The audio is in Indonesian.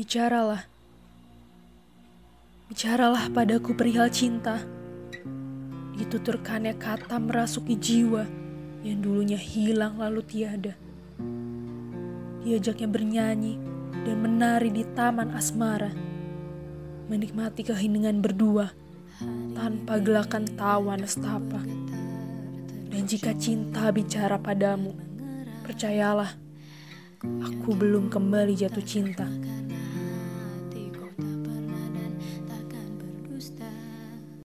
Bicaralah. Bicaralah padaku perihal cinta. Dituturkannya kata merasuki jiwa yang dulunya hilang lalu tiada. Diajaknya bernyanyi dan menari di taman asmara. Menikmati keheningan berdua tanpa gelakan tawa nestapa. Dan jika cinta bicara padamu, percayalah, aku belum kembali jatuh cinta.